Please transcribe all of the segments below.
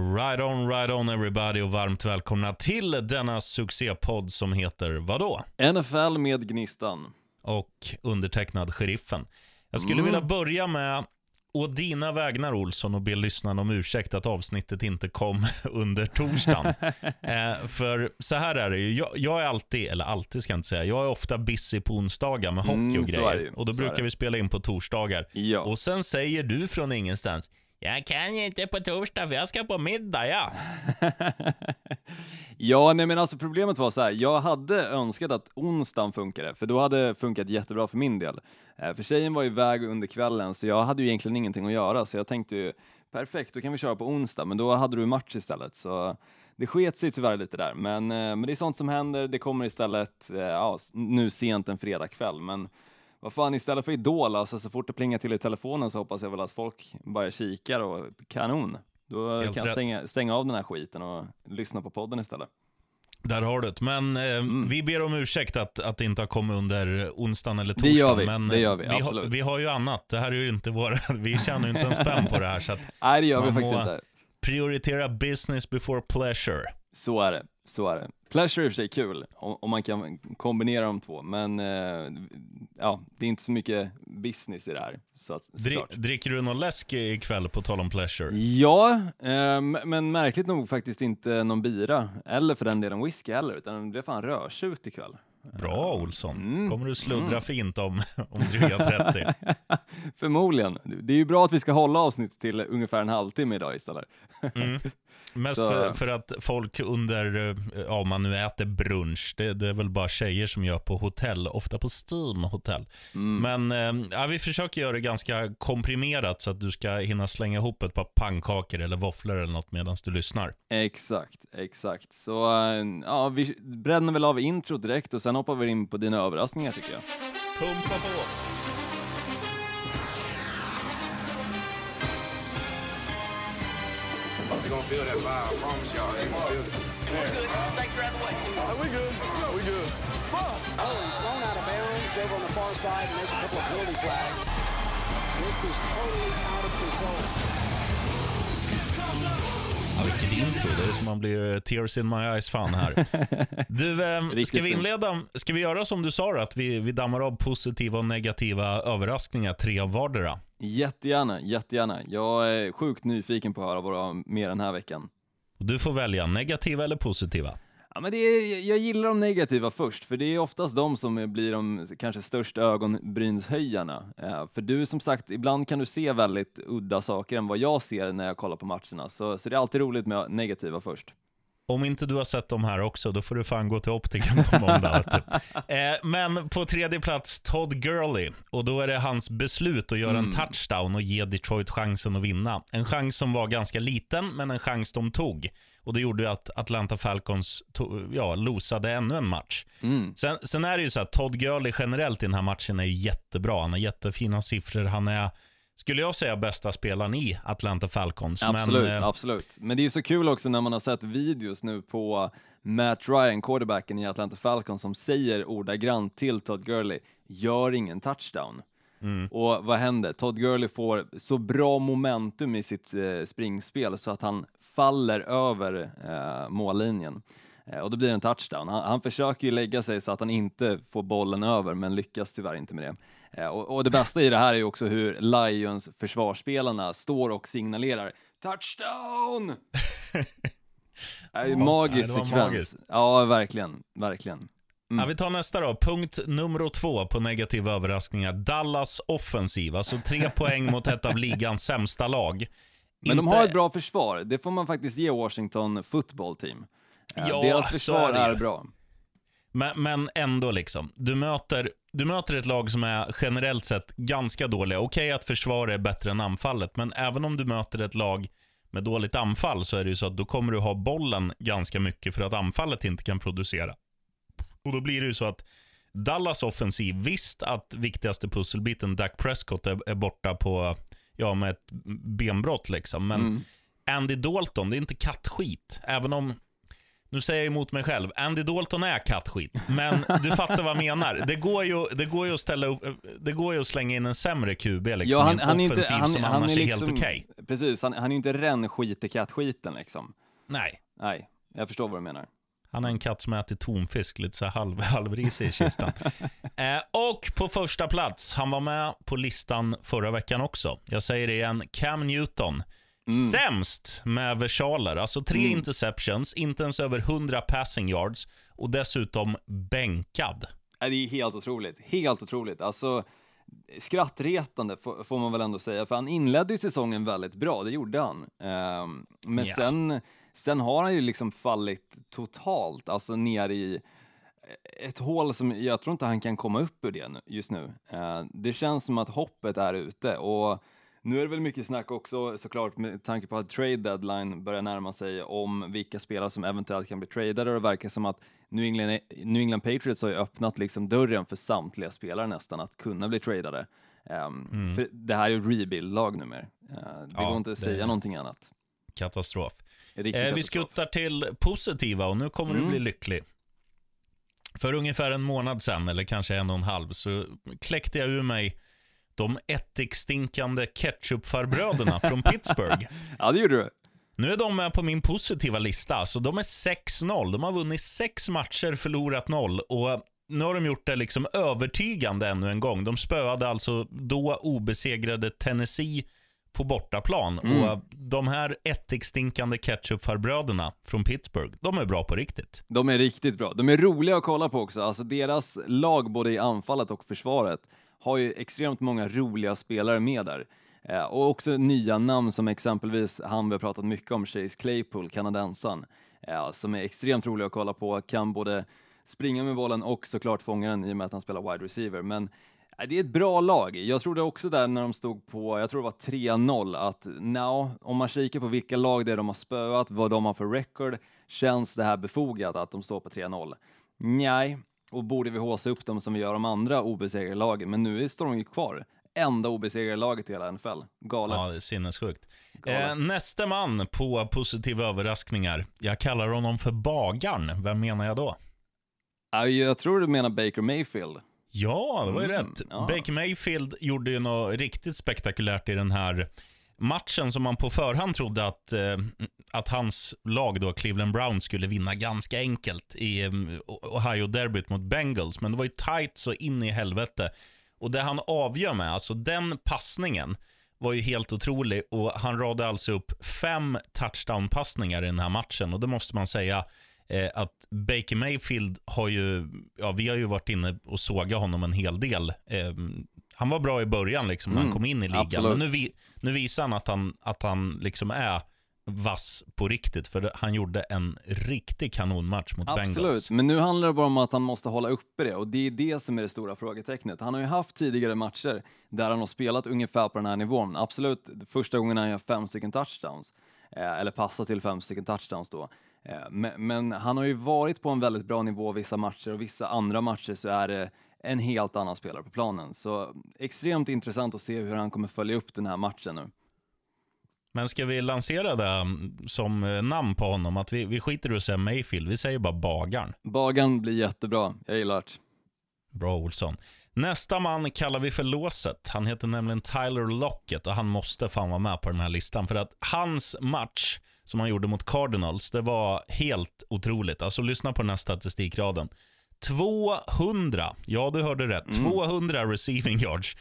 Right on, right on everybody och varmt välkomna till denna succépodd som heter vadå? NFL med Gnistan. Och undertecknad Sheriffen. Jag skulle Mm. vilja börja med å dina vägnar Olsson och be lyssnarna om ursäkt att avsnittet inte kom under torsdagen. eh, för så här är det ju, jag, jag är alltid, eller alltid ska jag inte säga, jag är ofta busy på onsdagar med hockey Mm, och det grejer. Och då så brukar vi spela in på torsdagar. Ja. Och sen säger du från ingenstans, jag kan ju inte på torsdag för jag ska på middag ja. ja, nej men alltså problemet var så här, jag hade önskat att onsdagen funkade, för då hade det funkat jättebra för min del. Eh, för tjejen var iväg under kvällen, så jag hade ju egentligen ingenting att göra, så jag tänkte ju perfekt, då kan vi köra på onsdag, men då hade du match istället, så det sket sig tyvärr lite där, men, eh, men det är sånt som händer, det kommer istället eh, ja, nu sent en fredagkväll, men vad fan, istället för Idol, alltså så fort det plingar till i telefonen så hoppas jag väl att folk bara kikar och kanon. Då Helt kan jag stänga, stänga av den här skiten och lyssna på podden istället. Där har du det. Men eh, Mm. vi ber om ursäkt att, att det inte har kommit under onsdagen eller Det torsdagen. gör vi, men det eh, gör vi, vi, har, vi har ju annat. Det här är ju inte våra, vi tjänar ju inte en spänn på det här. Så Nej, det gör vi faktiskt inte. prioritera business before pleasure. Så är det, så är det. Pleasure är i och för sig kul, om, man kan kombinera de två, men eh, ja, det är inte så mycket business i det här. Så att, Dri, dricker du någon läsk ikväll på tal om pleasure? Ja, ehm, men märkligt nog faktiskt inte någon bira, eller för den delen whisky heller, utan det blev fan rödtjut ikväll. Bra Olsson. Mm. Kommer du sluddra fint om, om dryga 30? Förmodligen. Det är ju bra att vi ska hålla avsnittet till ungefär en halvtimme idag istället. Mest Så- för, för att folk under, eh, ja om man nu äter brunch, det, det är väl bara tjejer som gör på hotell, ofta på Steam hotell. Mm. Men eh, ja, vi försöker göra det ganska komprimerat så att du ska hinna slänga ihop ett par pannkakor eller våfflor eller något medan du lyssnar. Exakt, exakt. Så eh, ja, vi bränner väl av intro direkt och sen hoppar vi in på dina överraskningar tycker jag. Pumpa på! You're gonna feel that vibe, I promise y'all. You're gonna feel it. Oh, he's thrown out of bounds over on the far side, and there's a couple of penalty flags. This is totally out of control. Ja, vilket intro, det är som man blir eh, tears in my eyes-fan här. Du, eh, Riktigt ska vi inleda, ska vi göra som du sa att vi, vi dammar av positiva och negativa överraskningar, tre av vardera? Jättegärna, jättegärna. Jag är sjukt nyfiken på att höra vad du har med den här veckan. Du får välja, negativa eller positiva? Ja, men det är, jag gillar de negativa först, för det är oftast de som blir de kanske största ögonbrynshöjarna. Eh, för du, som sagt, ibland kan du se väldigt udda saker än vad jag ser när jag kollar på matcherna, så, så det är alltid roligt med negativa först. Om inte du har sett dem här också, då får du fan gå till optiken på måndag. du. eh, men på tredje plats, Todd Gurley. Och då är det hans beslut att göra en touchdown och ge Detroit chansen att vinna. En chans som var ganska liten, men en chans de tog. Och det gjorde att Atlanta Falcons to- ja, losade ännu en match. Sen, sen är det ju så att Todd Gurley generellt i den här matchen är jättebra. Han har jättefina siffror. Han är, skulle jag säga, bästa spelaren i Atlanta Falcons. Absolut, men, eh, absolut. Men det är ju så kul också när man har sett videos nu på Matt Ryan, quarterbacken i Atlanta Falcons, som säger ordagrant till Todd Gurley, gör ingen touchdown. Och vad händer? Todd Gurley får så bra momentum i sitt eh, springspel så att han faller över eh, mållinjen. Eh, och då blir det en touchdown. Han, han försöker ju lägga sig så att han inte får bollen över, men lyckas tyvärr inte med det. Eh, och, och det bästa i det här är ju också hur Lions försvarsspelarna står och signalerar touchdown! Äh, magisk var sekvens. magiskt. Ja, verkligen, verkligen. Ja, vi tar nästa då. Punkt nummer två på negativa överraskningar. Dallas offensiv. Alltså tre poäng mot ett av ligans sämsta lag. Men de Inte- har ett bra försvar, det får man faktiskt ge Washington football team. Ja, Deras försvar är bra. Men, men ändå, liksom. Du möter, du möter ett lag som är generellt sett ganska dåliga. Okej att försvar är bättre än anfallet, men även om du möter ett lag med dåligt anfall så är det ju så att då kommer du ha bollen ganska mycket för att anfallet inte kan producera. Och Då blir det ju så att Dallas offensiv, visst att viktigaste pusselbiten, Dak Prescott, är, är borta på, ja, med ett benbrott liksom. Men Andy Dalton, det är inte kattskit. Även om nu säger jag emot mig själv, Andy Dalton är kattskit. Men du fattar vad jag menar. Det går ju, det går ju, att, ställa upp, det går ju att slänga in en sämre QB liksom, i en offensiv som annars är, helt okej. Okay. Precis, han, han är ju inte rännskit i kattskiten liksom. Nej. Nej, jag förstår vad du menar. Han är en katt som äter tonfisk, lite så halv, halvrisig i kistan. eh, och på första plats, han var med på listan förra veckan också. Jag säger det igen, Cam Newton. Mm. Sämst med versaler, alltså tre mm. interceptions, inte ens över 100 passing yards och dessutom bänkad. Det är helt otroligt, helt otroligt. Alltså, skrattretande får man väl ändå säga, för han inledde ju säsongen väldigt bra, det gjorde han. Um, men yeah. sen Sen har han ju liksom fallit totalt, alltså ner i ett hål som jag tror inte han kan komma upp ur det just nu. Eh, det känns som att hoppet är ute och nu är det väl mycket snack också såklart med tanke på att trade deadline börjar närma sig om vilka spelare som eventuellt kan bli tradade och det verkar som att New England, New England Patriots har ju öppnat liksom dörren för samtliga spelare nästan att kunna bli tradade. Um, mm. För det här är ju rebuild-lag numera. Uh, det ja, går inte att säga någonting annat. Katastrof. Eh, vi skuttar till positiva och nu kommer mm. du bli lycklig. För ungefär en månad sedan, eller kanske en och en halv, så kläckte jag ur mig de ättikstinkande ketchupfarbröderna från Pittsburgh. Ja, det gjorde du. Nu är de med på min positiva lista. Så de är 6-0. De har vunnit sex matcher, förlorat noll. Och nu har de gjort det liksom övertygande ännu en gång. De spöade alltså då obesegrade Tennessee på bortaplan. Mm. Och De här ättikstinkande ketchupfarbröderna från Pittsburgh, de är bra på riktigt. De är riktigt bra. De är roliga att kolla på också. Alltså deras lag, både i anfallet och försvaret, har ju extremt många roliga spelare med där. Eh, och också nya namn som exempelvis han vi har pratat mycket om, Chase Claypool, kanadensaren, eh, som är extremt rolig att kolla på, kan både springa med bollen och såklart fånga den i och med att han spelar wide receiver. Men eh, det är ett bra lag. Jag trodde också där när de stod på, jag tror det var 3-0, att now, om man kikar på vilka lag det är de har spöat, vad de har för record, känns det här befogat att de står på 3-0? Nej, och borde vi håsa upp dem som vi gör de andra obesegrade lagen, men nu står de ju kvar. Enda obesegrade laget i hela NFL. Galet. Ja, det är sinnessjukt. Eh, nästa man på positiva överraskningar. Jag kallar honom för Bagarn. Vem menar jag då? Jag tror du menar Baker Mayfield. Ja, det var ju mm, rätt. Ja. Baker Mayfield gjorde ju något riktigt spektakulärt i den här matchen som man på förhand trodde att, eh, att hans lag, då, Cleveland Browns, skulle vinna ganska enkelt i eh, Ohio-derbyt mot Bengals. Men det var ju tight så in i helvete. Och det han avgör med, alltså den passningen, var ju helt otrolig. Och Han radade alltså upp fem touchdown-passningar i den här matchen. Och det måste man säga, eh, att Baker Mayfield har ju, ja vi har ju varit inne och sågat honom en hel del. Eh, han var bra i början liksom, när mm, han kom in i ligan, absolut. men nu, nu visar han att han, att han liksom är vass på riktigt, för han gjorde en riktig kanonmatch mot Absolut. Bengals. Absolut, men nu handlar det bara om att han måste hålla uppe det och det är det som är det stora frågetecknet. Han har ju haft tidigare matcher där han har spelat ungefär på den här nivån. Absolut, första gången han gör fem stycken touchdowns, eh, eller passar till fem stycken touchdowns då. Eh, men, men, han har ju varit på en väldigt bra nivå vissa matcher och vissa andra matcher så är det en helt annan spelare på planen. Så extremt intressant att se hur han kommer följa upp den här matchen nu. Men ska vi lansera det som eh, namn på honom? Att vi, vi skiter i att säga Mayfield, vi säger bara Bagarn. Bagarn blir jättebra, jag gillar det. Bra Olsson. Nästa man kallar vi för låset. Han heter nämligen Tyler Lockett och han måste fan vara med på den här listan. För att hans match som han gjorde mot Cardinals, det var helt otroligt. Alltså lyssna på den här statistikraden. 200, ja du hörde rätt, mm. 200 receiving yards.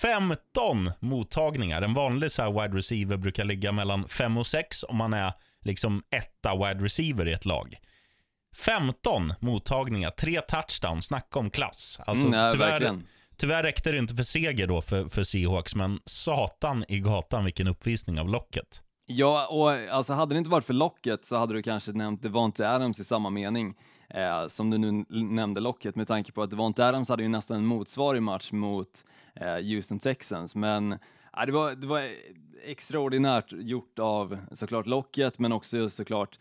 15 mottagningar. En vanlig så wide receiver brukar ligga mellan 5 och 6 om man är liksom etta wide receiver i ett lag. 15 mottagningar, tre touchdowns, snacka om klass. Alltså, mm, nej, tyvärr, tyvärr räckte det inte för seger då för, för Seahawks, men satan i gatan vilken uppvisning av locket. Ja, och alltså hade det inte varit för locket så hade du kanske nämnt Devonte Adams i samma mening eh, som du nu nämnde locket med tanke på att Devont Adams hade ju nästan en motsvarig match mot eh, Houston Texans, men eh, det, var, det var extraordinärt gjort av såklart locket, men också såklart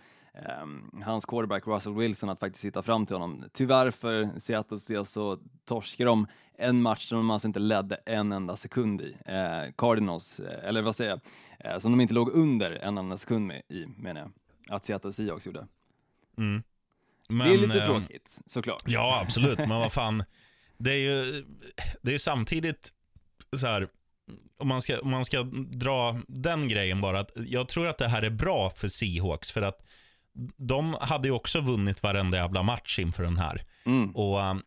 Um, hans quarterback Russell Wilson att faktiskt sitta fram till honom. Tyvärr för Seattles del så torskar de en match som de alltså inte ledde en enda sekund i. Eh, Cardinals, eh, eller vad säger jag, eh, som de inte låg under en enda sekund med i, menar jag, att Seattle Seahawks gjorde. Mm. Men, det är lite eh, tråkigt, såklart. Ja, absolut. Men vad fan. Det är ju det är samtidigt så här, om man, ska, om man ska dra den grejen bara, att jag tror att det här är bra för Seahawks. För att de hade ju också vunnit varenda jävla match inför den här. Och, um,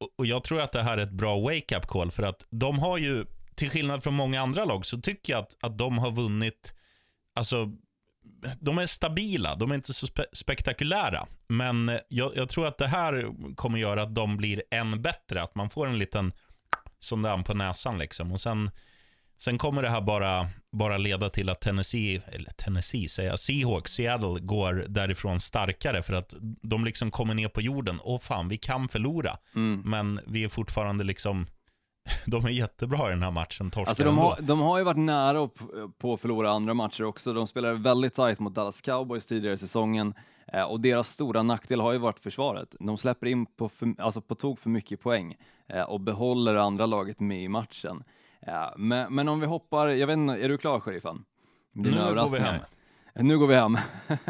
och- och Jag tror att det här är ett bra wake-up call. För att de har ju, till skillnad från många andra lag, så tycker jag att, att de har vunnit, alltså de är stabila, de är inte så spe spektakulära. Men jag, jag tror att det här kommer göra att de blir än bättre. Att man får en liten sån på näsan. Liksom. Och sen, sen kommer det här bara, bara leda till att Tennessee, eller Tennessee säger jag, Seahawks, Seattle går därifrån starkare. För att de liksom kommer ner på jorden. Åh fan, vi kan förlora. Men vi är fortfarande liksom, de är jättebra i den här matchen. Torskar Alltså de ändå. har, de har ju varit nära upp- på att förlora andra matcher också. De spelade väldigt tajt mot Dallas Cowboys tidigare i säsongen eh, och deras stora nackdel har ju varit försvaret. De släpper in på, för, alltså på tok för mycket poäng eh, och behåller andra laget med i matchen. Eh, men, men om vi hoppar, jag vet inte, är du klar sheriffen? Dina Nu går vi hem. Nu går vi hem.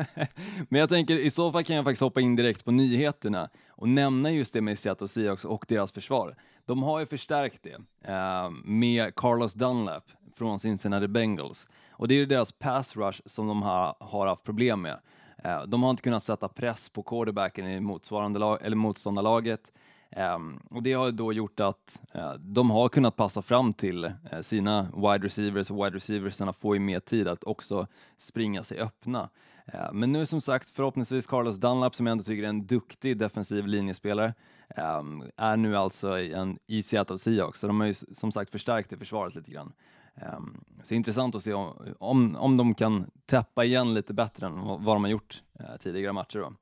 Men jag tänker, i så fall kan jag faktiskt hoppa in direkt på nyheterna och nämna just det med Seattle Seahawks och deras försvar. De har ju förstärkt det eh, med Carlos Dunlap från Cincinnati Bengals. Och det är ju deras pass rush som de har, har haft problem med. Eh, de har inte kunnat sätta press på quarterbacken i motsvarande lag, eller motståndarlaget. Ehm, och det har då gjort att eh, de har kunnat passa fram till eh, sina wide receivers och wide receiversarna får ju mer tid att också springa sig öppna. Eh, men nu som sagt, förhoppningsvis Carlos Dunlap som jag ändå tycker är en duktig defensiv linjespelare ehm, är nu alltså i en, i Seattle Seahawks, så de har ju som sagt förstärkt det försvaret lite grann. Ehm, så intressant att se om, om, om de kan täppa igen lite bättre än vad, de har gjort eh, tidigare matcher. Då.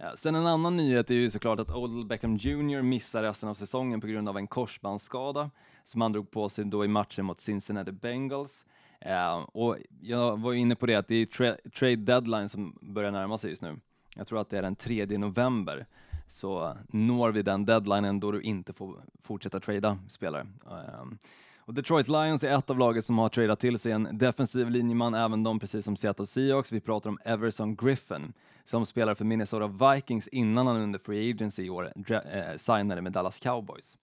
Ja, Sen en annan nyhet är ju såklart att Odell Beckham Jr missar resten av säsongen på grund av en korsbandsskada som han drog på sig då i matchen mot Cincinnati Bengals. Eh, och jag var ju inne på det att det är tra- trade deadline som börjar närma sig just nu. Jag tror att det är den 3 november. Så når vi den deadlinen då du inte får fortsätta trada spelare. Uh, och Detroit Lions är ett av laget som har tradat till sig en defensiv linjeman, även de precis som Seattle Seahawks. Vi pratar om Everson Griffin som spelar för Minnesota Vikings innan han under Free Agency i år eh, signade med Dallas Cowboys.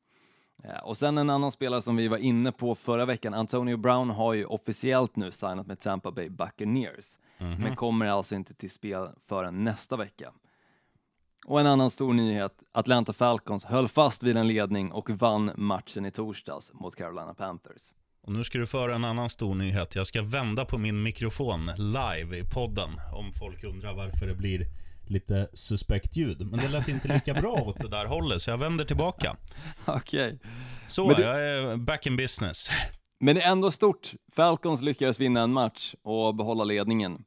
Eh, och sen en annan spelare som vi var inne på förra veckan, Antonio Brown har ju officiellt nu signat med Tampa Bay Buccaneers, men kommer alltså inte till spel förrän nästa vecka. Och en annan stor nyhet, Atlanta Falcons höll fast vid en ledning och vann matchen i torsdags mot Carolina Panthers. Och nu ska du föra en annan stor nyhet. Jag ska vända på min mikrofon live i podden om folk undrar varför det blir lite suspekt ljud. Men det lät inte lika bra åt det där hållet, så jag vänder tillbaka. Okej. Så, Men det- jag är back in business. Men det är ändå stort. Falcons lyckades vinna en match och behålla ledningen.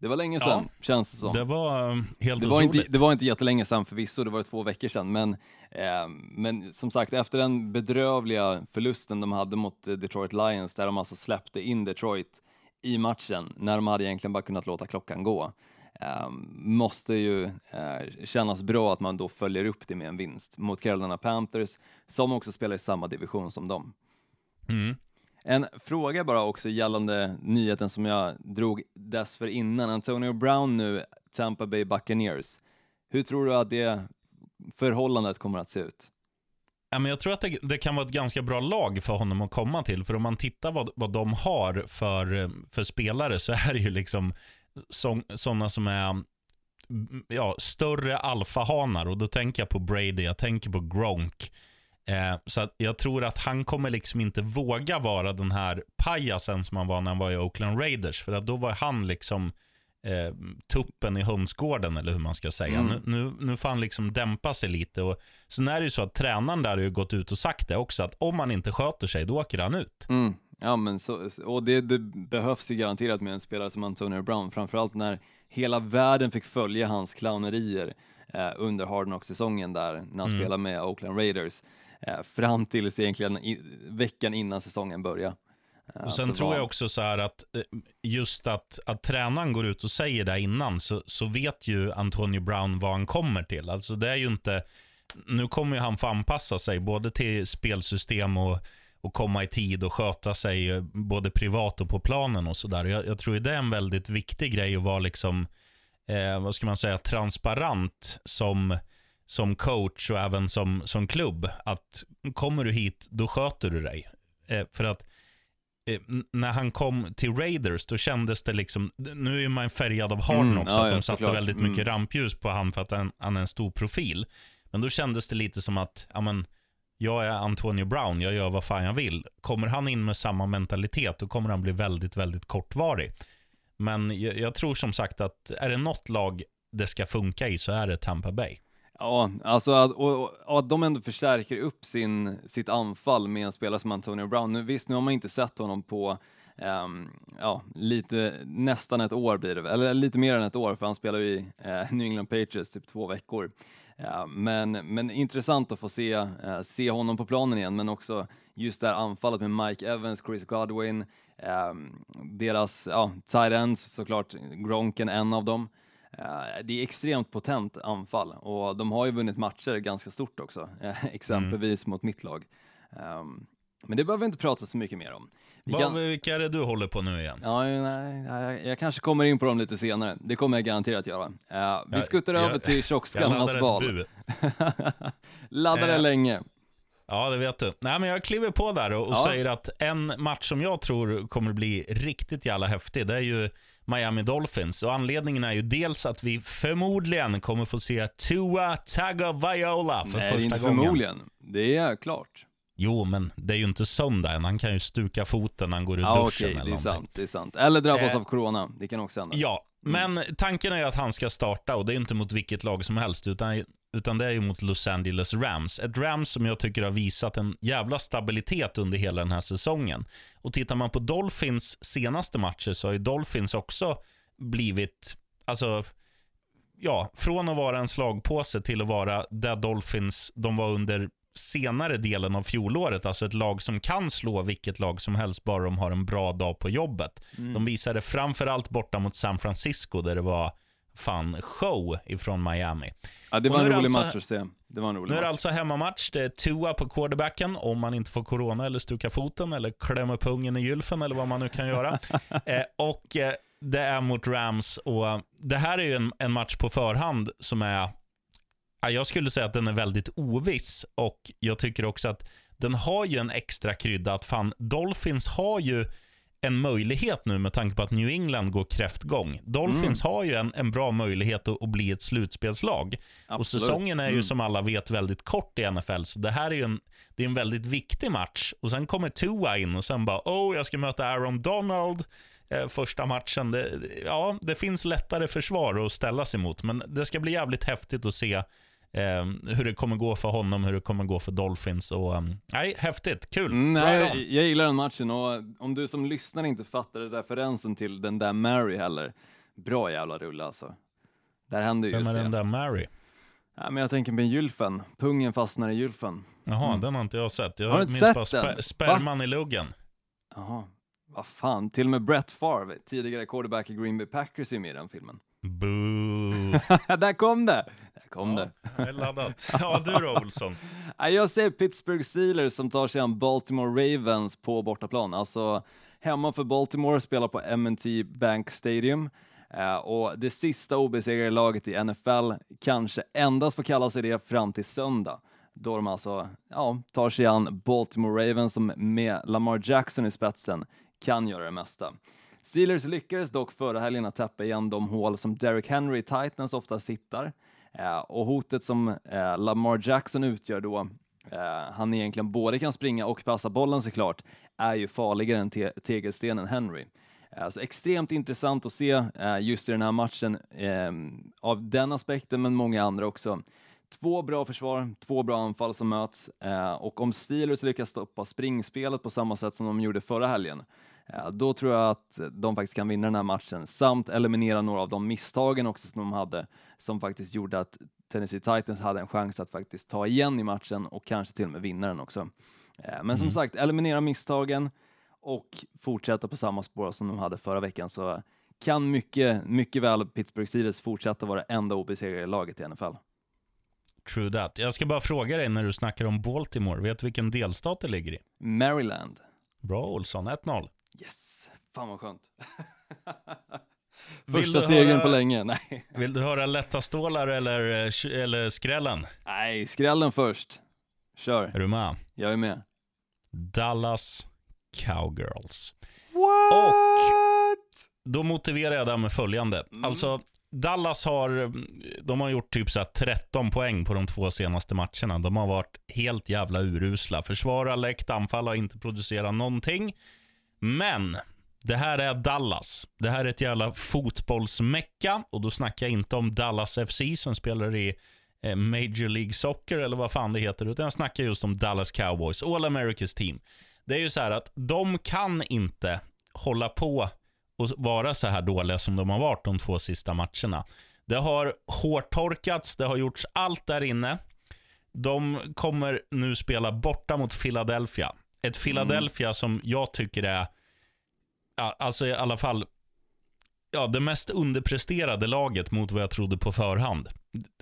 Det var länge sedan, känns det som. Det var eh, helt Det var, otroligt. inte, det var inte jättelänge sedan förvisso, det var två veckor sedan, men, eh, men som sagt, efter den bedrövliga förlusten de hade mot eh, Detroit Lions, där de alltså släppte in Detroit i matchen, när de hade egentligen bara kunnat låta klockan gå, eh, måste ju eh, kännas bra att man då följer upp det med en vinst mot Carolina Panthers, som också spelar i samma division som dem. Mm. En fråga bara också gällande nyheten som jag drog dessförinnan. Antonio Brown nu, Tampa Bay Buccaneers. Hur tror du att det förhållandet kommer att se ut? Ja, men jag tror att det, det kan vara ett ganska bra lag för honom att komma till. För om man tittar vad, vad de har för, för spelare så är det ju liksom sådana som är ja, större alfahanar. Och då tänker jag på Brady, jag tänker på Gronk. Eh, så att jag tror att han kommer liksom inte våga vara den här pajasen som han var när han var i Oakland Raiders. För att då var han liksom eh, tuppen i hönsgården, eller hur man ska säga. Nu, nu, nu får han liksom dämpa sig lite. Och sen är det ju så att tränaren där har ju gått ut och sagt det också, att om han inte sköter sig, då åker han ut. Mm. Ja, men så, och det, det behövs ju garanterat med en spelare som Antonio Brown, framförallt när hela världen fick följa hans clownerier eh, under Hard Knock-säsongen där, när han spelade med Oakland Raiders, fram tills egentligen veckan innan säsongen började. Eh, Och sen tror jag också så här att eh, just att, att tränaren går ut och säger det innan så, så vet ju Antonio Brown vad han kommer till. Alltså det är ju inte, nu kommer ju han få anpassa sig både till spelsystem och, och komma i tid och sköta sig eh, både privat och på planen och sådär. Jag, jag tror det är en väldigt viktig grej att vara liksom eh, vad ska man säga, transparent som, som coach och även som, som klubb. Att kommer du hit, då sköter du dig. Eh, för att eh, när han kom till Raiders, då kändes det liksom, nu är man färgad av Harden Mm, också, ja, att de ja, satte väldigt Mm. mycket rampljus på han för att han, han är en stor profil. Men då kändes det lite som att, ja men, jag är Antonio Brown, jag gör vad fan jag vill. Kommer han in med samma mentalitet, då kommer han bli väldigt, väldigt kortvarig. Men jag, jag tror som sagt att är det något lag det ska funka i så är det Tampa Bay. Ja, alltså att, och, och, att de ändå förstärker upp sin, sitt anfall med en spelare som Antonio Brown. Nu, visst, nu har man inte sett honom på Um, ja, lite, nästan ett år blir det eller lite mer än ett år, för han spelar ju i eh, New England Patriots typ två veckor. Uh, men, men intressant att få se, uh, se honom på planen igen, men också just det här anfallet med Mike Evans, Chris Godwin, ehm, deras ja, tight ends såklart, Gronken en av dem. Eh, det är extremt potent anfall och de har ju vunnit matcher ganska stort också, eh, exempelvis mot mitt lag. Ehm, men det behöver vi inte prata så mycket mer om. Vi Vad, kan- vilka är det du håller på nu igen? Ja, nej, jag, jag kanske kommer in på dem lite senare. Det kommer jag garanterat göra. Eh, vi Jag- skuttar jag- över till tjockskallarnas bu. Laddade Eh, länge. Ja, det vet du. Nej, men jag kliver på där och, och Ja. säger att en match som jag tror kommer bli riktigt jävla häftig, det är ju Miami Dolphins. Och Anledningen är ju dels att vi förmodligen kommer få se Tua Tagovailoa för Nej, första inte gången. förmodligen. Det är klart. Jo, men det är ju inte söndag än. Han kan ju stuka foten när han går ur Ja, duschen okej, eller det är någonting. sant. Det är sant. Eller drabbas Eh, av corona. Det kan också hända. Ja, men tanken är ju att han ska starta och det är inte mot vilket lag som helst, utan, utan det är ju mot Los Angeles Rams. Ett Rams som jag tycker har visat en jävla stabilitet under hela den här säsongen. Och tittar man på Dolphins senaste matcher så har ju Dolphins också blivit, alltså, ja, från att vara en slagpåse till att vara där Dolphins de var under senare delen av fjolåret. Alltså ett lag som kan slå vilket lag som helst bara de har en bra dag på jobbet. De visade framförallt borta mot San Francisco där det var fan show ifrån Miami. Ja, det var en rolig alltså- match att se. Det var en rolig Nu är det alltså hemmamatch. Det är Tua på quarterbacken om man inte får corona eller stukar foten eller klämmer pungen i gylfen eller vad man nu kan göra. eh, och eh, det är mot Rams och eh, det här är ju en, en match på förhand som är, ja, jag skulle säga att den är väldigt oviss och jag tycker också att den har ju en extra krydda att fan, Dolphins har ju en möjlighet nu med tanke på att New England går kräftgång. Dolphins har ju en, en bra möjlighet att, att bli ett slutspelslag. Och Absolut. säsongen är ju Mm. som alla vet väldigt kort i NFL, så det här är en, det är en väldigt viktig match. Och Sen kommer Tua in och sen bara, oh, jag ska möta Aaron Donald eh, första matchen. Det, ja, det finns lättare försvar att ställa sig mot, men det ska bli jävligt häftigt att se eh, hur det kommer gå för honom, hur det kommer gå för Dolphins. Och, um, nej, häftigt, kul. Mm, Right nej, on. jag gillar den matchen och om du som lyssnar inte fattade referensen till den där Mary heller, bra jävla rulle alltså. Där händer ju Vem just är det. den där Mary? Ja, men jag tänker med gylfen, pungen fastnar i gylfen. Jaha, den har inte jag sett. Jag Mm. Har du inte minns sett bara den? spä- sperman i luggen. Jaha, vad fan, till och med Brett Favre, tidigare quarterback i Green Bay Packers är med i den filmen. Boo. där kom det! Kom det. Jag är laddat. Ja, du då, Olsson? Ja, Jag säger Pittsburgh Steelers som tar sig an Baltimore Ravens på bortaplan. Alltså hemma för Baltimore, spelar på M&T Bank Stadium. Eh, och det sista obesegrade laget i NFL kanske endast får kalla sig det fram till söndag. Då de alltså ja, tar sig an Baltimore Ravens som med Lamar Jackson i spetsen kan göra det mesta. Steelers lyckades dock förra helgen att täppa igen de hål som Derrick Henry i Titans oftast hittar. Eh, och hotet som eh, Lamar Jackson utgör då, eh, han egentligen både kan springa och passa bollen såklart, är ju farligare än te- tegelstenen Henry. Eh, så extremt intressant att se eh, just i den här matchen eh, av den aspekten, men många andra också. Två bra försvar, två bra anfall som möts eh, och om Steelers lyckas stoppa springspelet på samma sätt som de gjorde förra helgen, då tror jag att de faktiskt kan vinna den här matchen samt eliminera några av de misstagen också som de hade som faktiskt gjorde att Tennessee Titans hade en chans att faktiskt ta igen i matchen och kanske till och med vinna den också. Eh, Men som sagt, eliminera misstagen och fortsätta på samma spår som de hade förra veckan så kan mycket, mycket väl Pittsburgh Steelers fortsätta vara det enda obesegrade laget i NFL. True that. Jag ska bara fråga dig när du snackar om Baltimore. Vet du vilken delstat det ligger i? Maryland. Bra Olsson, 1-0. Yes, fan vad skönt. Första segern höra- på länge. Nej. Vill du höra lätta stålar eller, eh, eller skrällen? Nej, skrällen först. Kör, Är du med? jag är med. Dallas Cowgirls. What? Då motiverar jag det med följande. Alltså, Dallas har, de har gjort typ så här 13 poäng på de två senaste matcherna. De har varit helt jävla urusla. Försvar har läckt, anfall har inte producerat någonting. Men det här är Dallas. Det här är ett jävla fotbollsmecka och då snackar jag inte om Dallas FC som spelar i eh, Major League Soccer eller vad fan det heter, utan jag snackar just om Dallas Cowboys, All Americas team. Det är ju så här att de kan inte hålla på och vara så här dåliga som de har varit de två sista matcherna. Det har hårtorkats, det har gjorts allt där inne. De kommer nu spela borta mot Philadelphia. Ett Philadelphia som jag tycker är, ja, alltså i alla fall, ja, det mest underpresterade laget mot vad jag trodde på förhand.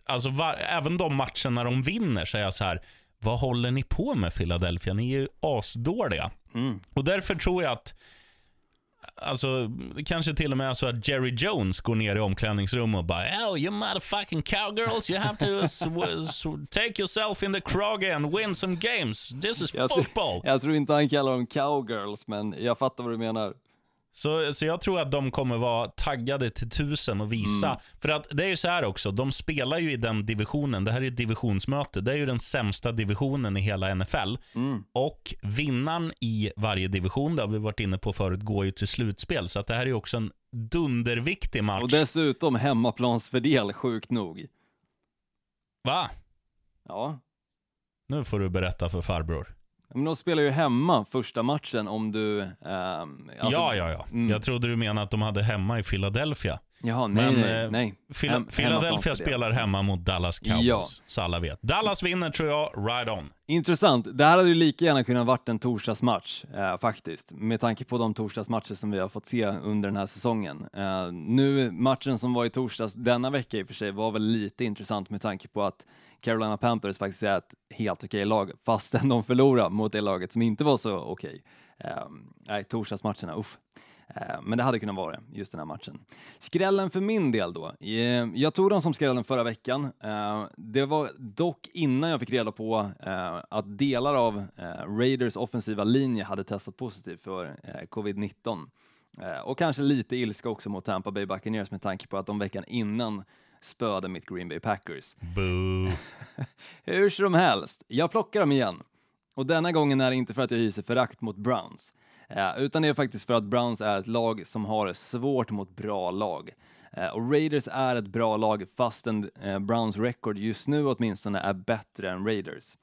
Alltså var, även de matcherna de vinner så är jag så här, vad håller ni på med Philadelphia? Ni är ju asdåliga. Mm. Och därför tror jag att Alltså, kanske till och med så att Jerry Jones går ner i omklädningsrummet och bara Oh, you motherfucking cowgirls, you have to take yourself in the krage and win some games. This is Jag, football. jag tror inte han kallar dem cowgirls, men jag fattar vad du menar. Så, så jag tror att de kommer vara taggade till tusen och visa. För att det är ju så här också, de spelar ju i den divisionen. Det här är ett divisionsmöte. Det är ju den sämsta divisionen i hela NFL. Och vinnaren i varje division, det har vi varit inne på förut, går ju till slutspel. Så att det här är ju också en dunderviktig match. Och dessutom hemmaplansfördel, sjukt nog. Va? Ja, Nu får du berätta för farbror. Men de spelar ju hemma första matchen om du... ehm, alltså- ja, ja, ja. Mm. Jag trodde du menade att de hade hemma i Philadelphia. Jaha, nej, Men, nej, eh, nej. Phila- Hem- Philadelphia spelar hemma mot Dallas Cowboys, Ja. så alla vet. Dallas vinner tror jag, right on. Intressant. Det här hade ju lika gärna kunnat varit en torsdagsmatch, eh, faktiskt. Med tanke på de torsdagsmatcher som vi har fått se under den här säsongen. Eh, nu, matchen som var i torsdags denna vecka i och för sig var väl lite intressant med tanke på att Carolina Panthers faktiskt är ett helt okej lag, fastän de förlorade mot det laget som inte var så okej. Ehm, nej, torsdagsmatcherna, uff. Ehm, men det hade kunnat vara det, just den här matchen. Skrällen för min del då. Ehm, jag tog dem som skrällen förra veckan. Det var dock innan jag fick reda på eh, att delar av eh, Raiders offensiva linje hade testat positivt för eh, covid-19. Och kanske lite ilska också mot Tampa Bay Buccaneers med tanke på att de veckan innan spöade mitt Green Bay Packers. Boo. Hur som helst, jag plockar dem igen. Och denna gången är det inte för att jag hyser förakt mot Browns, eh, utan det är faktiskt för att Browns är ett lag som har svårt mot bra lag. Eh, och Raiders är ett bra lag fastän eh, Browns record just nu åtminstone är bättre än Raiders.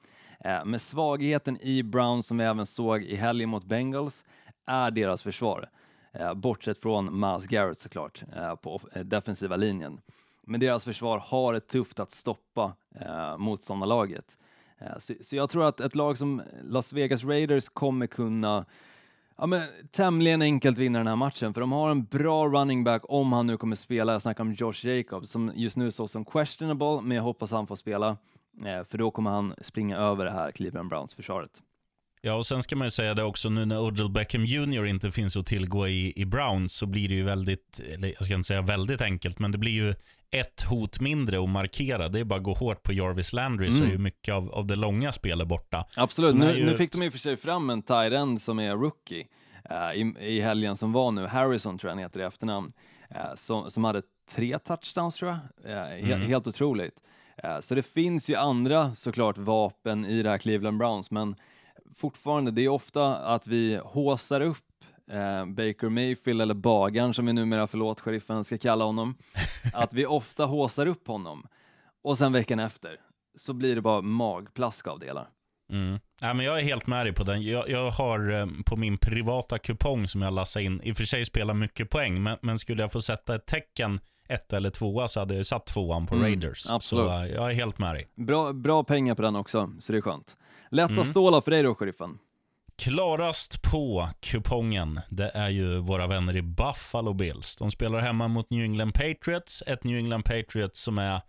Med svagheten i Browns som vi även såg i helgen mot Bengals är deras försvar. Bortsett från Miles Garrett såklart på defensiva linjen. Men deras försvar har det tufft att stoppa eh, motståndarlaget. Eh, så, så jag tror att ett lag som Las Vegas Raiders kommer kunna ja, men, tämligen enkelt vinna den här matchen, för de har en bra running back om han nu kommer spela. Jag snackar om Josh Jacobs som just nu såg som questionable, men jag hoppas han får spela, eh, för då kommer han springa över det här Cleveland Browns-försvaret. Ja, och sen ska man ju säga det också, nu när Odell Beckham Jr inte finns att tillgå i, i Browns så blir det ju väldigt, eller jag ska inte säga väldigt enkelt, men det blir ju ett hot mindre att markera. Det är bara att gå hårt på Jarvis Landry så är ju mycket av, av det långa spelet borta. Absolut, nu, ju nu fick de i och för sig fram en tight end som är rookie eh, i, i helgen som var nu, Harrison tror jag han heter i efternamn, eh, som, som hade tre touchdowns tror jag, eh, he, helt otroligt. Så det finns ju andra såklart vapen i det här Cleveland Browns, men fortfarande, det är ofta att vi håsar upp eh, Baker Mayfield eller Bagan som vi numera, förlåt sheriffen, ska kalla honom. Att vi ofta håsar upp honom och sen veckan efter så blir det bara magplask av delar. Mm. Ja, men jag är helt med dig på den. Jag, jag har eh, på min privata kupong som jag lassade in, i och för sig spelar mycket poäng, men, men skulle jag få sätta ett tecken, ett eller tvåa, så hade jag satt tvåan på Mm, Raiders. absolut. Så eh, jag är helt med dig. Bra, bra pengar på den också, så det är skönt. Lätta Mm. stålar för dig då, sheriffen. Klarast på kupongen, det är ju våra vänner i Buffalo Bills. De spelar hemma mot New England Patriots. Ett New England Patriots som är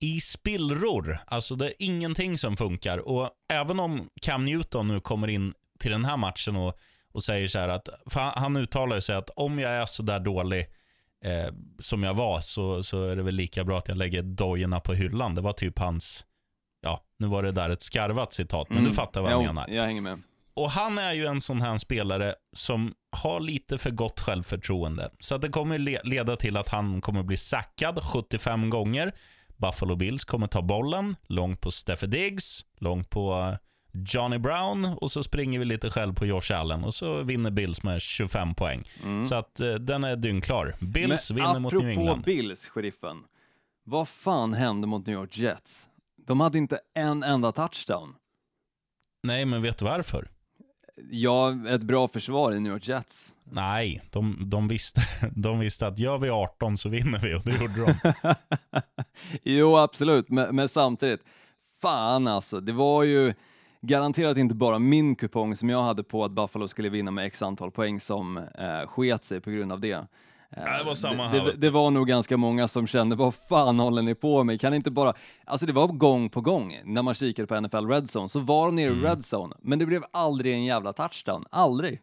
i spillror. Alltså det är ingenting som funkar. Och även om Cam Newton nu kommer in till den här matchen och, och säger så här att, han- uttalar sig att om jag är så där dålig eh, som jag var så, så är det väl lika bra att jag lägger dojorna på hyllan. Det var typ hans, ja, nu var det där ett skarvat citat, men du fattar vad jag Mm. Menar. Jag hänger med. Och han är ju en sån här spelare som har lite för gott självförtroende. Så att det kommer le- leda till att han kommer bli sackad 75 gånger. Buffalo Bills kommer ta bollen, långt på Steffe Diggs, långt på eh, Johnny Brown och så springer vi lite själv på Josh Allen och så vinner Bills med 25 poäng. Så att eh, den är dyngklar. Bills Men vinner mot New England. apropå Bills, sheriffen. Vad fan hände mot New York Jets? De hade inte en enda touchdown. Nej, men vet du varför? Ja, ett bra försvar i New York Jets. Nej, de, de, visste, de visste att gör vi 18 så vinner vi och det gjorde de. jo, absolut, men, men samtidigt, fan alltså, det var ju garanterat inte bara min kupong som jag hade på att Buffalo skulle vinna med x antal poäng som eh, sket sig på grund av det. Ja, det var samma här, det, det, var nog ganska många som kände, vad fan håller ni på med? Kan inte bara... Alltså det var gång på gång när man kikade på NFL Red Zone, så var de nere Mm. i Red Zone, men det blev aldrig en jävla touchdown. Aldrig.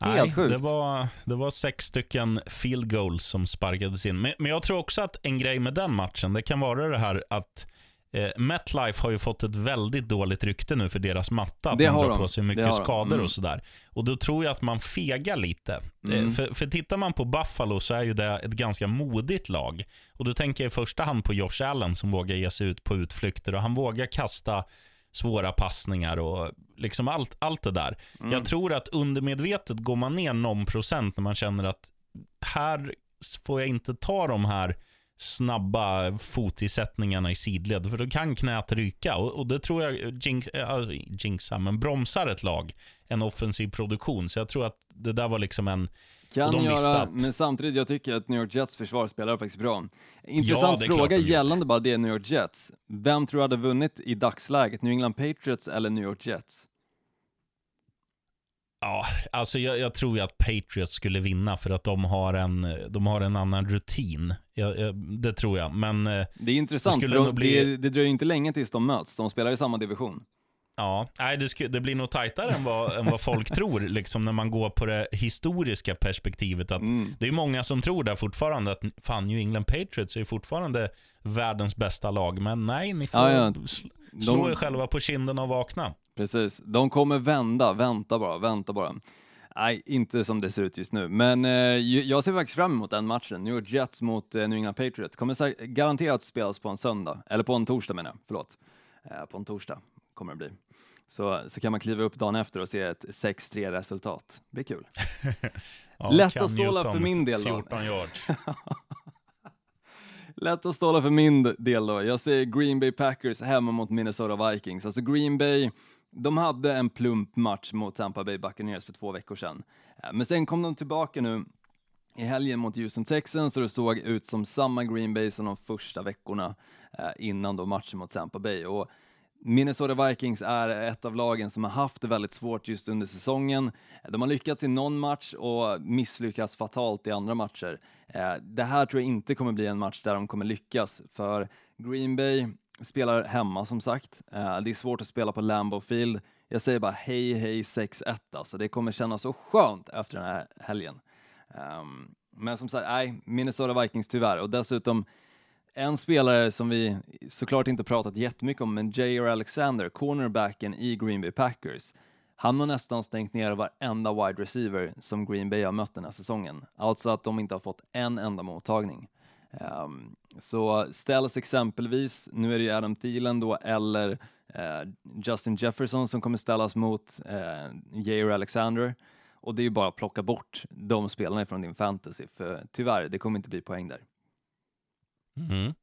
Helt Nej, sjukt. Det var, det var sex stycken field goals som sparkades in. Men, men jag tror också att en grej med den matchen, det kan vara det här att eh, MetLife har ju fått ett väldigt dåligt rykte nu för deras matta. Att Det man drar de. på sig mycket skador Mm. och sådär. Och då tror jag att man fegar lite. Mm. Eh, för, för tittar man på Buffalo så är ju det ett ganska modigt lag. Och då tänker jag i första hand på Josh Allen som vågar ge sig ut på utflykter och han vågar kasta svåra passningar och liksom allt, allt det där. Mm. Jag tror att undermedvetet går man ner någon procent när man känner att här får jag inte ta de här snabba fotisättningarna i sidled, för då kan knät ryka. Och, och det tror jag jinx, äh, jinxar, men bromsar ett lag, en offensiv produktion. Så jag tror att det där var liksom en... Kan de göra, att- men samtidigt, jag tycker att New York Jets försvar spelar faktiskt bra. Intressant klart fråga gällande bara det New York Jets. Vem tror du hade vunnit i dagsläget? New England Patriots eller New York Jets? Ja, alltså jag, jag tror ju att Patriots skulle vinna för att de har en, de har en annan rutin. Jag, jag, det tror jag, men... eh, Det är intressant, skulle för bli- det, det dröjer inte länge tills de möts. De spelar i samma division. Ja, nej, det, sku, det blir nog tajtare än vad, än vad folk tror, liksom när man går på det historiska perspektivet. Att Mm. Det är många som tror där fortfarande att fan, New England Patriots är fortfarande världens bästa lag, men nej, ni får Ja, ja. sl- slå De- er själva på kinden och vakna. Precis, de kommer vända, vänta bara, vänta bara. Nej, inte som det ser ut just nu, men eh, jag ser faktiskt fram emot den matchen. New York Jets mot eh, New England Patriots. Kommer garanterat spelas på en söndag, eller på en torsdag menar jag, förlåt. Eh, på en torsdag kommer det bli. Så, så kan man kliva upp dagen efter och se ett 6-3 resultat. Det blir kul. Ja, Lätta Cam stålar för min del då. 14 yards. Lätt att ståla för min del då. Jag säger Green Bay Packers hemma mot Minnesota Vikings. Alltså Green Bay, de hade en plump match mot Tampa Bay Buccaneers för två veckor sedan. Eh, men sen kom de tillbaka nu i helgen mot Houston Texans så det såg ut som samma Green Bay som de första veckorna eh, innan då matchen mot Tampa Bay. Och Minnesota Vikings är ett av lagen som har haft det väldigt svårt just under säsongen. Eh, de har lyckats i någon match och misslyckats fatalt i andra matcher. Det här tror jag inte kommer bli en match där de kommer lyckas, för Green Bay spelar hemma som sagt. Eh, Det är svårt att spela på Lambeau Field. Jag säger bara hej hej 6-1 alltså. Det kommer kännas så skönt efter den här helgen. Um, Men som sagt, nej, Minnesota Vikings tyvärr. Och dessutom en spelare som vi såklart inte pratat jättemycket om, men J.R. Alexander, cornerbacken i Green Bay Packers, han har nästan stängt ner varenda wide receiver som Green Bay har mött den här säsongen. Alltså att de inte har fått en enda mottagning. Ehm, så ställs exempelvis, nu är det ju Adam Thielen då, eller eh, Justin Jefferson som kommer ställas mot eh, J.R. Alexander. Och det är ju bara att plocka bort de spelarna från din fantasy, för tyvärr, det kommer inte bli poäng där. Mm.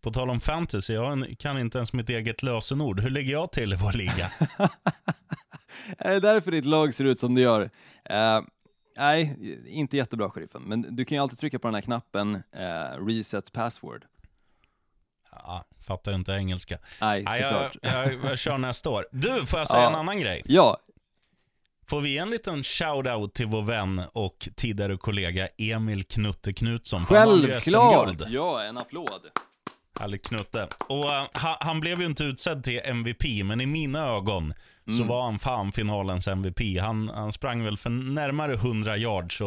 På tal om fantasy, jag kan inte ens mitt eget lösenord. Hur ligger jag till i vår liga? Är det därför ditt lag ser ut som det gör? Eh, nej, inte jättebra sheriffen, men du kan ju alltid trycka på den här knappen eh, reset password. Ja, fattar ju inte engelska. Nej, Nej, jag, såklart. jag, jag kör nästa år. Du, får jag säga Ja. en annan grej? Ja, Får vi en liten shout-out till vår vän och tidigare kollega Emil Knutte Knutsson? självklart! Ja, en applåd. Härligt Knutte. Och uh, han blev ju inte utsedd till MVP, men i mina ögon så var han fan finalens MVP. Han, han sprang väl för närmare 100 yards.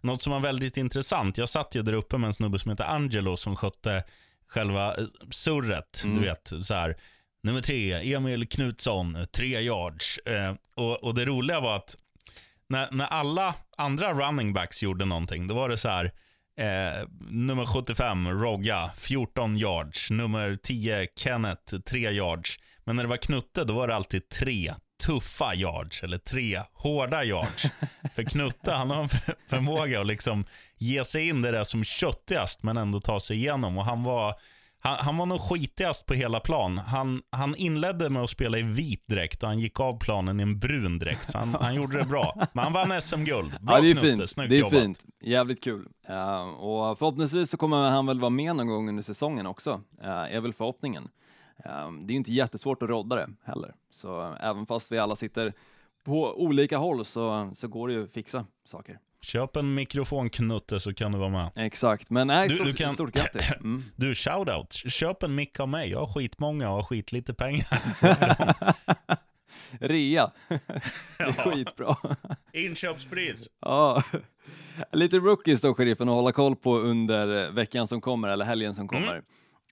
Något som var väldigt intressant, jag satt ju där uppe med en snubbe som heter Angelo som skötte själva eh, surret. Du vet, så här. Nummer tre, Emil Knutsson, tre yards. Eh, och, och det roliga var att när, när alla andra running backs gjorde någonting, då var det så här. Eh, nummer 75, Rogga, 14 yards. Nummer 10, Kenneth, 3 yards. Men när det var Knutte, då var det alltid tre tuffa yards, eller tre hårda yards. För Knutte, han har en för- förmåga att liksom ge sig in där det är som köttigast, men ändå ta sig igenom. Och han var... Han, han var nog skitigast på hela plan. Han, han inledde med att spela i vit dräkt och han gick av planen i en brun dräkt. Så han, han gjorde det bra. Men han vann SM-guld. Bra Ja, det är Knutte, fint. snyggt Det är jobbat. fint. Jävligt kul. Eh, och förhoppningsvis så kommer han väl vara med någon gång under säsongen också, uh, är väl förhoppningen. Eh, det är ju inte jättesvårt att rodda det heller, så eh, även fast vi alla sitter på olika håll så, så går det ju att fixa saker. Köp en mikrofon Knutte så kan du vara med. Exakt, men nej, Du- stort, du kan- stort grattis. Mm. Du, shoutout. Köp en mick av mig. Jag har skitmånga och har skitlite pengar. Rea, det är skitbra. Inköpspris. Ja. Lite rookies då, sheriffen, att hålla koll på under eh, veckan som kommer, eller helgen som kommer.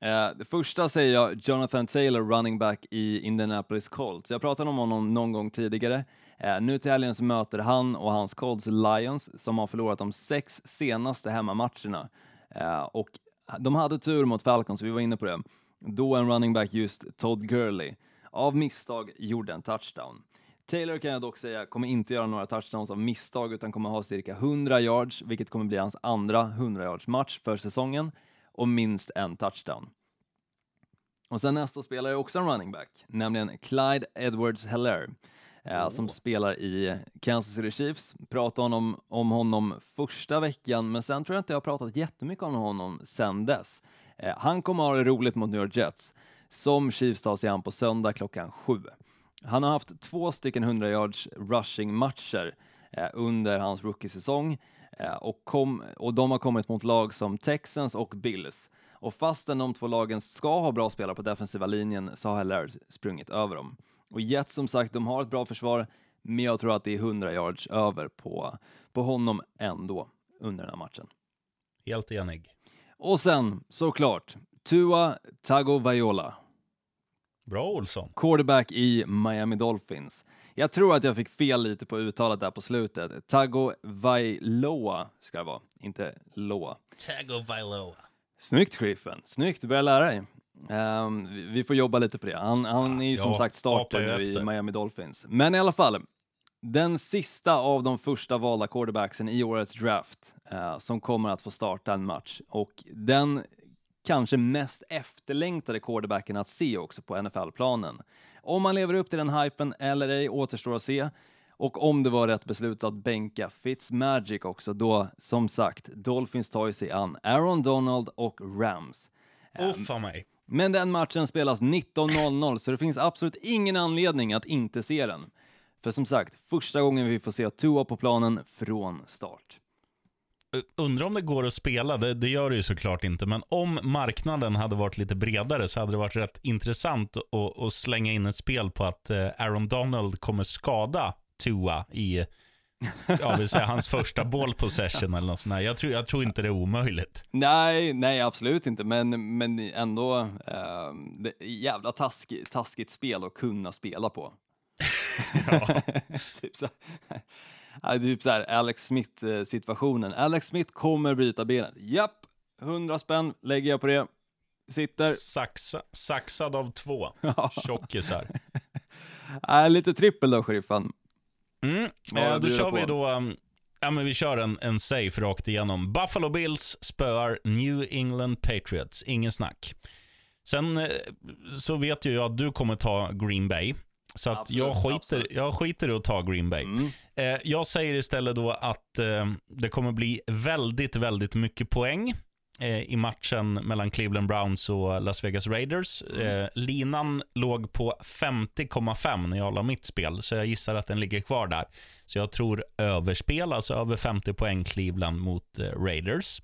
Eh, det första säger jag Jonathan Taylor, running back i Indianapolis Colts. Jag pratade om honom någon gång tidigare. Eh, nu till helgen så möter han och hans Colts Lions, som har förlorat de sex senaste hemmamatcherna. Eh, och de hade tur mot Falcons, vi var inne på det. Då en running back just Todd Gurley av misstag gjorde en touchdown. Taylor kan jag dock säga kommer inte göra några touchdowns av misstag utan kommer ha cirka 100 yards, vilket kommer bli hans andra 100 yards match för säsongen och minst en touchdown. Och sen nästa spelare är också en running back, nämligen Clyde edwards heller eh, som spelar i Kansas City Chiefs. Pratade honom, om honom första veckan, men sen tror jag inte jag har pratat jättemycket om honom sen dess. Eh, han kommer ha det roligt mot New York Jets, som Chiefs tar sig an på söndag klockan sju. Han har haft två stycken 100 yards rushing matcher eh, under hans rookie-säsong och, kom, och de har kommit mot lag som Texans och Bills. Och fastän de två lagen ska ha bra spelare på defensiva linjen så har Heller sprungit över dem. Och Jets som sagt, de har ett bra försvar, men jag tror att det är 100 yards över på, på honom ändå under den här matchen. Helt enig. Och sen, såklart, Tua Tagovailoa Bra Olsson. quarterback i Miami Dolphins. Jag tror att jag fick fel lite på uttalet där på slutet. Tago Vailoa ska det vara, inte Loa. Tagovailoa. Snyggt Griffen, snyggt, du börjar lära dig. Ehm, vi- får jobba lite på det. Han, han är ju som Ja, sagt starter apar ju nu i. Miami Dolphins. Men i alla fall, den sista av de första valda quarterbacksen i årets draft eh, som kommer att få starta en match. Och den kanske mest efterlängtade quarterbacken att se också på NFL-planen. Om han lever upp till den hypen eller ej återstår att se. Och om det var rätt beslut att bänka Fitzmagic också, då som sagt, Dolphins tar ju sig an Aaron Donald och Rams. Uffa mig. Men den matchen spelas 19.00 så det finns absolut ingen anledning att inte se den. För som sagt, första gången vi får se Tua på planen från start. Undrar om det går att spela, det, det gör det ju såklart inte, men om marknaden hade varit lite bredare så hade det varit rätt intressant att, att slänga in ett spel på att eh, Aaron Donald kommer skada Tua i jag vill säga, hans första ball possession eller något sånt. Jag tror, jag tror inte det är omöjligt. Nej, nej absolut inte, men, men ändå eh, det jävla task, taskigt spel att kunna spela på. typ så ja, typ så här Alex Smith-situationen. Alex Smith kommer bryta benet. Japp, 100 spänn lägger jag på det. Sitter. Saxa, saxad av två tjockisar. Äh, lite trippel då, sheriffen. Mm. Eh, då kör på? vi då, um, ja men vi kör en, en safe rakt igenom. Buffalo Bills spöar New England Patriots, ingen snack. Sen eh, så vet ju jag att du kommer ta Green Bay. Så att Absolut, jag, skiter, absolut. jag skiter i att ta Green Bay. Mm. Eh, jag säger istället då att eh, det kommer bli väldigt, väldigt mycket poäng eh, i matchen mellan Cleveland Browns och Las Vegas Raiders. Eh, linan låg på 50,5 när jag la mitt spel, så jag gissar att den ligger kvar där. Så jag tror överspel, alltså över 50 poäng Cleveland mot eh, Raiders.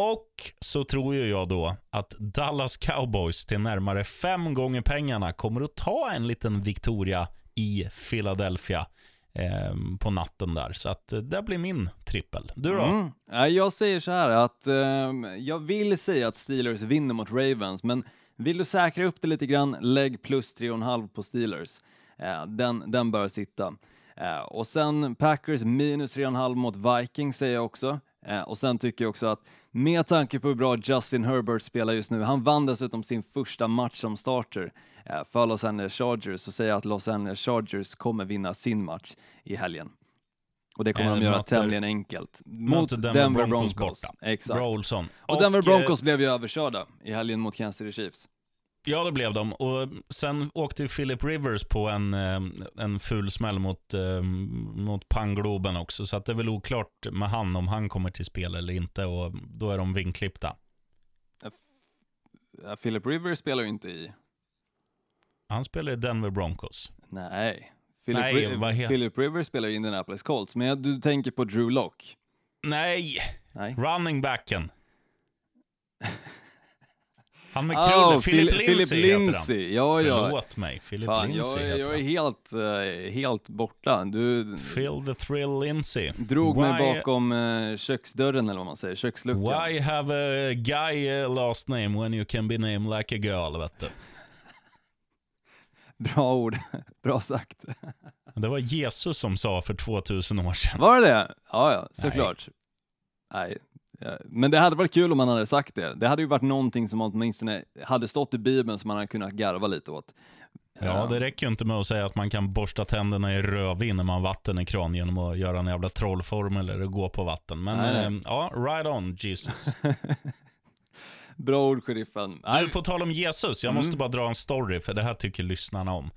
Och så tror ju jag då att Dallas Cowboys till närmare fem gånger pengarna kommer att ta en liten Victoria i Philadelphia eh, på natten där. Så att eh, det blir min trippel. Du då? Mm. Jag säger så här att eh, jag vill säga att Steelers vinner mot Ravens, men vill du säkra upp det lite grann, lägg plus 3,5 på Steelers. Eh, den, den bör sitta. Eh, och sen Packers minus 3,5 mot Vikings säger jag också. Eh, och sen tycker jag också att med tanke på hur bra Justin Herbert spelar just nu, han vann dessutom sin första match som starter eh, för Los Angeles Chargers, så säger jag att Los Angeles Chargers kommer vinna sin match i helgen. Och det kommer Eh, de göra möter- tämligen enkelt. Mot Möter Denver, Broncos. borta. Exakt. Bra Olsson. Och Denver eh, Broncos blev ju överkörda i helgen mot Kansas City Chiefs. Ja, det blev de. Och sen åkte Philip Rivers på en, eh, en full smäll mot, eh, mot Pangloben också. Så det är väl oklart med han om han kommer till spel eller inte. Och då är de vinklippta. Philip Rivers spelar ju inte i... Han spelar i Denver Broncos. Nej. Philip, Nej, Ri- vad Philip Rivers spelar i Indianapolis Colts, men du tänker på Drew Lock? Nej, Nej. running backen. Han med Oh, krullen, Philip Lindsay Philip heter Lindsay. Ja, han. ja. Förlåt mig, Philip Fan, Lindsay jag, jag är helt, eh, helt borta. Du Phil the Thrill Lindsay. drog mig Why- bakom uh, köksdörren, eller vad man säger, köksluckan. Why have a guy uh, last name when you can be named like a girl, vet du? Bra ord. Bra sagt. Det var Jesus som sa för 2000 år sedan. Var det det? Ja, ja, såklart. Nej. Ja, Men det hade varit kul om man hade sagt det. Det hade ju varit någonting som åtminstone hade stått i Bibeln som man hade kunnat garva lite åt. Ja, det räcker ju inte med att säga att man kan borsta tänderna i rödvin när man har vatten i kran genom att göra en jävla trollformel eller gå på vatten. Men Nej, eh, ja, right on Jesus. Bra ord, sheriffen. Du, på tal om Jesus, jag Mm. måste bara dra en story för det här tycker lyssnarna om.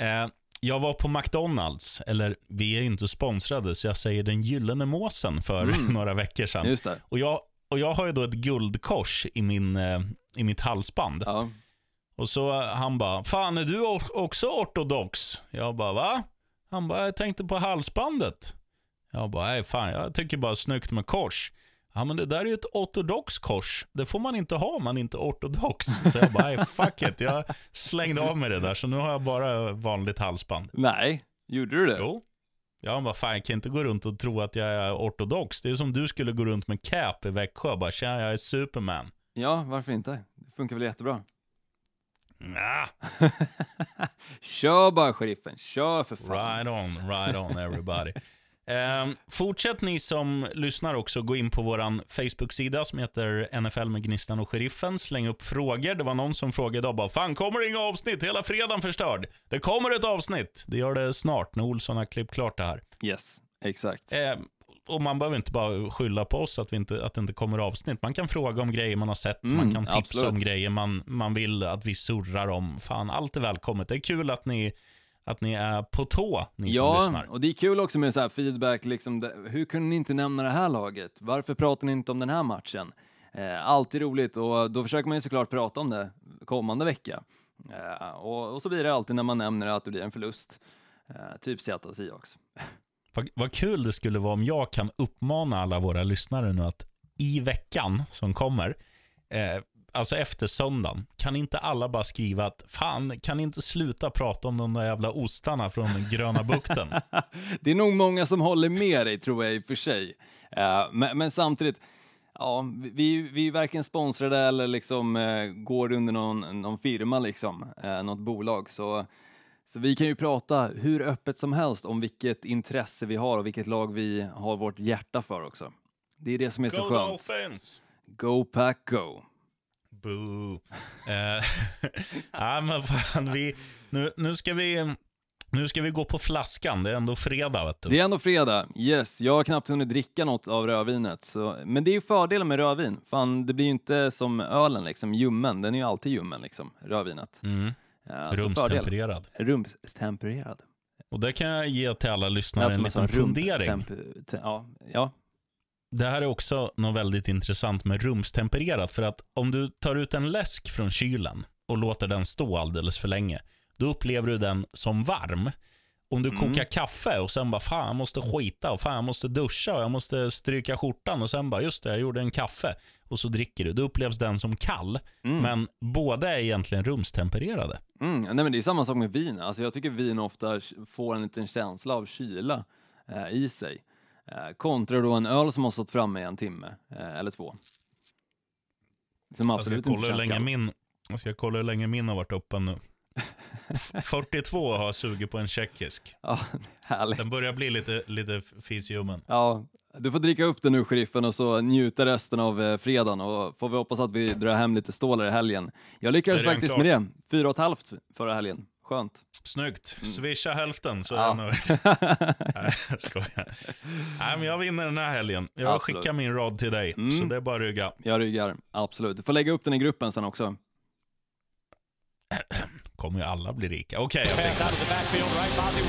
Eh, jag var på McDonalds, eller vi är ju inte sponsrade så jag säger den gyllene måsen för några veckor sedan. Mm. Och jag, och jag har ju då ett guldkors i, min, eh, i mitt halsband. Ja. Och så eh, han bara, fan är du också ortodox? Jag bara, va? Han bara, jag tänkte på halsbandet. Jag bara, nej fan, jag tycker bara snyggt med kors. Ja men det där är ju ett ortodox kors. Det får man inte ha om man inte är ortodox. Så jag bara, fuck it. Jag slängde av mig det där, så nu har jag bara vanligt halsband. Nej, gjorde du det? Jo. Ja, bara, fan jag kan inte gå runt och tro att jag är ortodox. Det är som du skulle gå runt med cap i Växjö. Bara, tja, jag är superman. Ja, varför inte? Det funkar väl jättebra. Nah. Kör bara, sheriffen. Kör för fan. Right on, right on everybody. Ehm, fortsätt ni som lyssnar också gå in på vår Facebook-sida som heter NFL med Gnistan och Sheriffen. Släng upp frågor. Det var någon som frågade idag bara, fan kommer det inga avsnitt? Hela fredagen förstörd. Det kommer ett avsnitt. Det gör det snart när Olsson har klippt klart det här. Yes, exakt. Ehm, och man behöver inte bara skylla på oss att, vi inte, att det inte kommer avsnitt. Man kan fråga om grejer man har sett. Mm, man kan tipsa absolut. om grejer man, man vill att vi surrar om. Fan, allt är välkommet. Det är kul att ni, att ni är på tå, ni som Ja, lyssnar. och det är kul också med så feedback, liksom, hur kunde ni inte nämna det här laget? Varför pratar ni inte om den här matchen? Eh, alltid roligt och då försöker man ju såklart prata om det kommande vecka. Eh, och, och så blir det alltid när man nämner att det blir en förlust. Eh, typ Seattle Seahawks. Vad, vad kul det skulle vara om jag kan uppmana alla våra lyssnare nu att i veckan som kommer, eh, alltså efter söndagen, kan inte alla bara skriva att fan, kan ni inte sluta prata om de där jävla ostarna från Gröna bukten? Det är nog många som håller med dig tror jag i och för sig. Eh, men, men samtidigt, ja, vi, vi är varken sponsrade eller liksom eh, går under någon, någon firma liksom, eh, något bolag. Så, så vi kan ju prata hur öppet som helst om vilket intresse vi har och vilket lag vi har vårt hjärta för också. Det är det som är så Go skönt. Dolphins! Go pack go! Boo. Eh, ja, men fan, vi, nu, nu, ska vi, nu ska vi gå på flaskan. Det är ändå fredag. Vet du. Det är ändå fredag, yes. Jag har knappt hunnit dricka något av rödvinet. Så, men det är ju fördelen med rödvin. Fan, det blir ju inte som ölen liksom, ljummen. Den är ju alltid ljummen liksom, rödvinet. Mm. Ja, fördel. Rumstempererad. Rumstempererad. Och det kan jag ge till alla lyssnare en liten fundering. rumtemp- te- Ja, ja. Det här är också något väldigt intressant med rumstempererat. För att om du tar ut en läsk från kylen och låter den stå alldeles för länge, då upplever du den som varm. Om du kokar kaffe och sen bara, fan jag måste skita och fan jag måste duscha och jag måste stryka skjortan och sen bara, just det, jag gjorde en kaffe och så dricker du. Då upplevs den som kall, men båda är egentligen rumstempererade. Mm, nej men det är samma sak med vin. Alltså jag tycker vin ofta får en liten känsla av kyla eh, i sig. Eh, kontra då en öl som har stått framme i en timme eh, eller två. Som Jag ska, absolut inte kolla hur känns länge kall. min, jag ska kolla hur länge min har varit öppen nu. F- 42 har sugit på en tjeckisk. Ja, härligt. Den börjar bli lite, lite fis i ljummen. Ja, du får dricka upp den nu sheriffen och så njuta resten av eh, fredagen och får vi hoppas att vi drar hem lite stålar i helgen. Jag lyckades faktiskt klart. med det. Fyra och ett halvt förra helgen. Skönt. Snyggt. Swisha hälften så är Ja. jag nöjd. Nej, jag skojar. Nej, men jag vinner den här helgen. Jag Absolut. skickar min rad till dig, så det är bara att rygga. Jag ryggar, absolut. Du får lägga upp den i gruppen sen också. kommer ju alla bli rika. Okej, jag Pass fixar out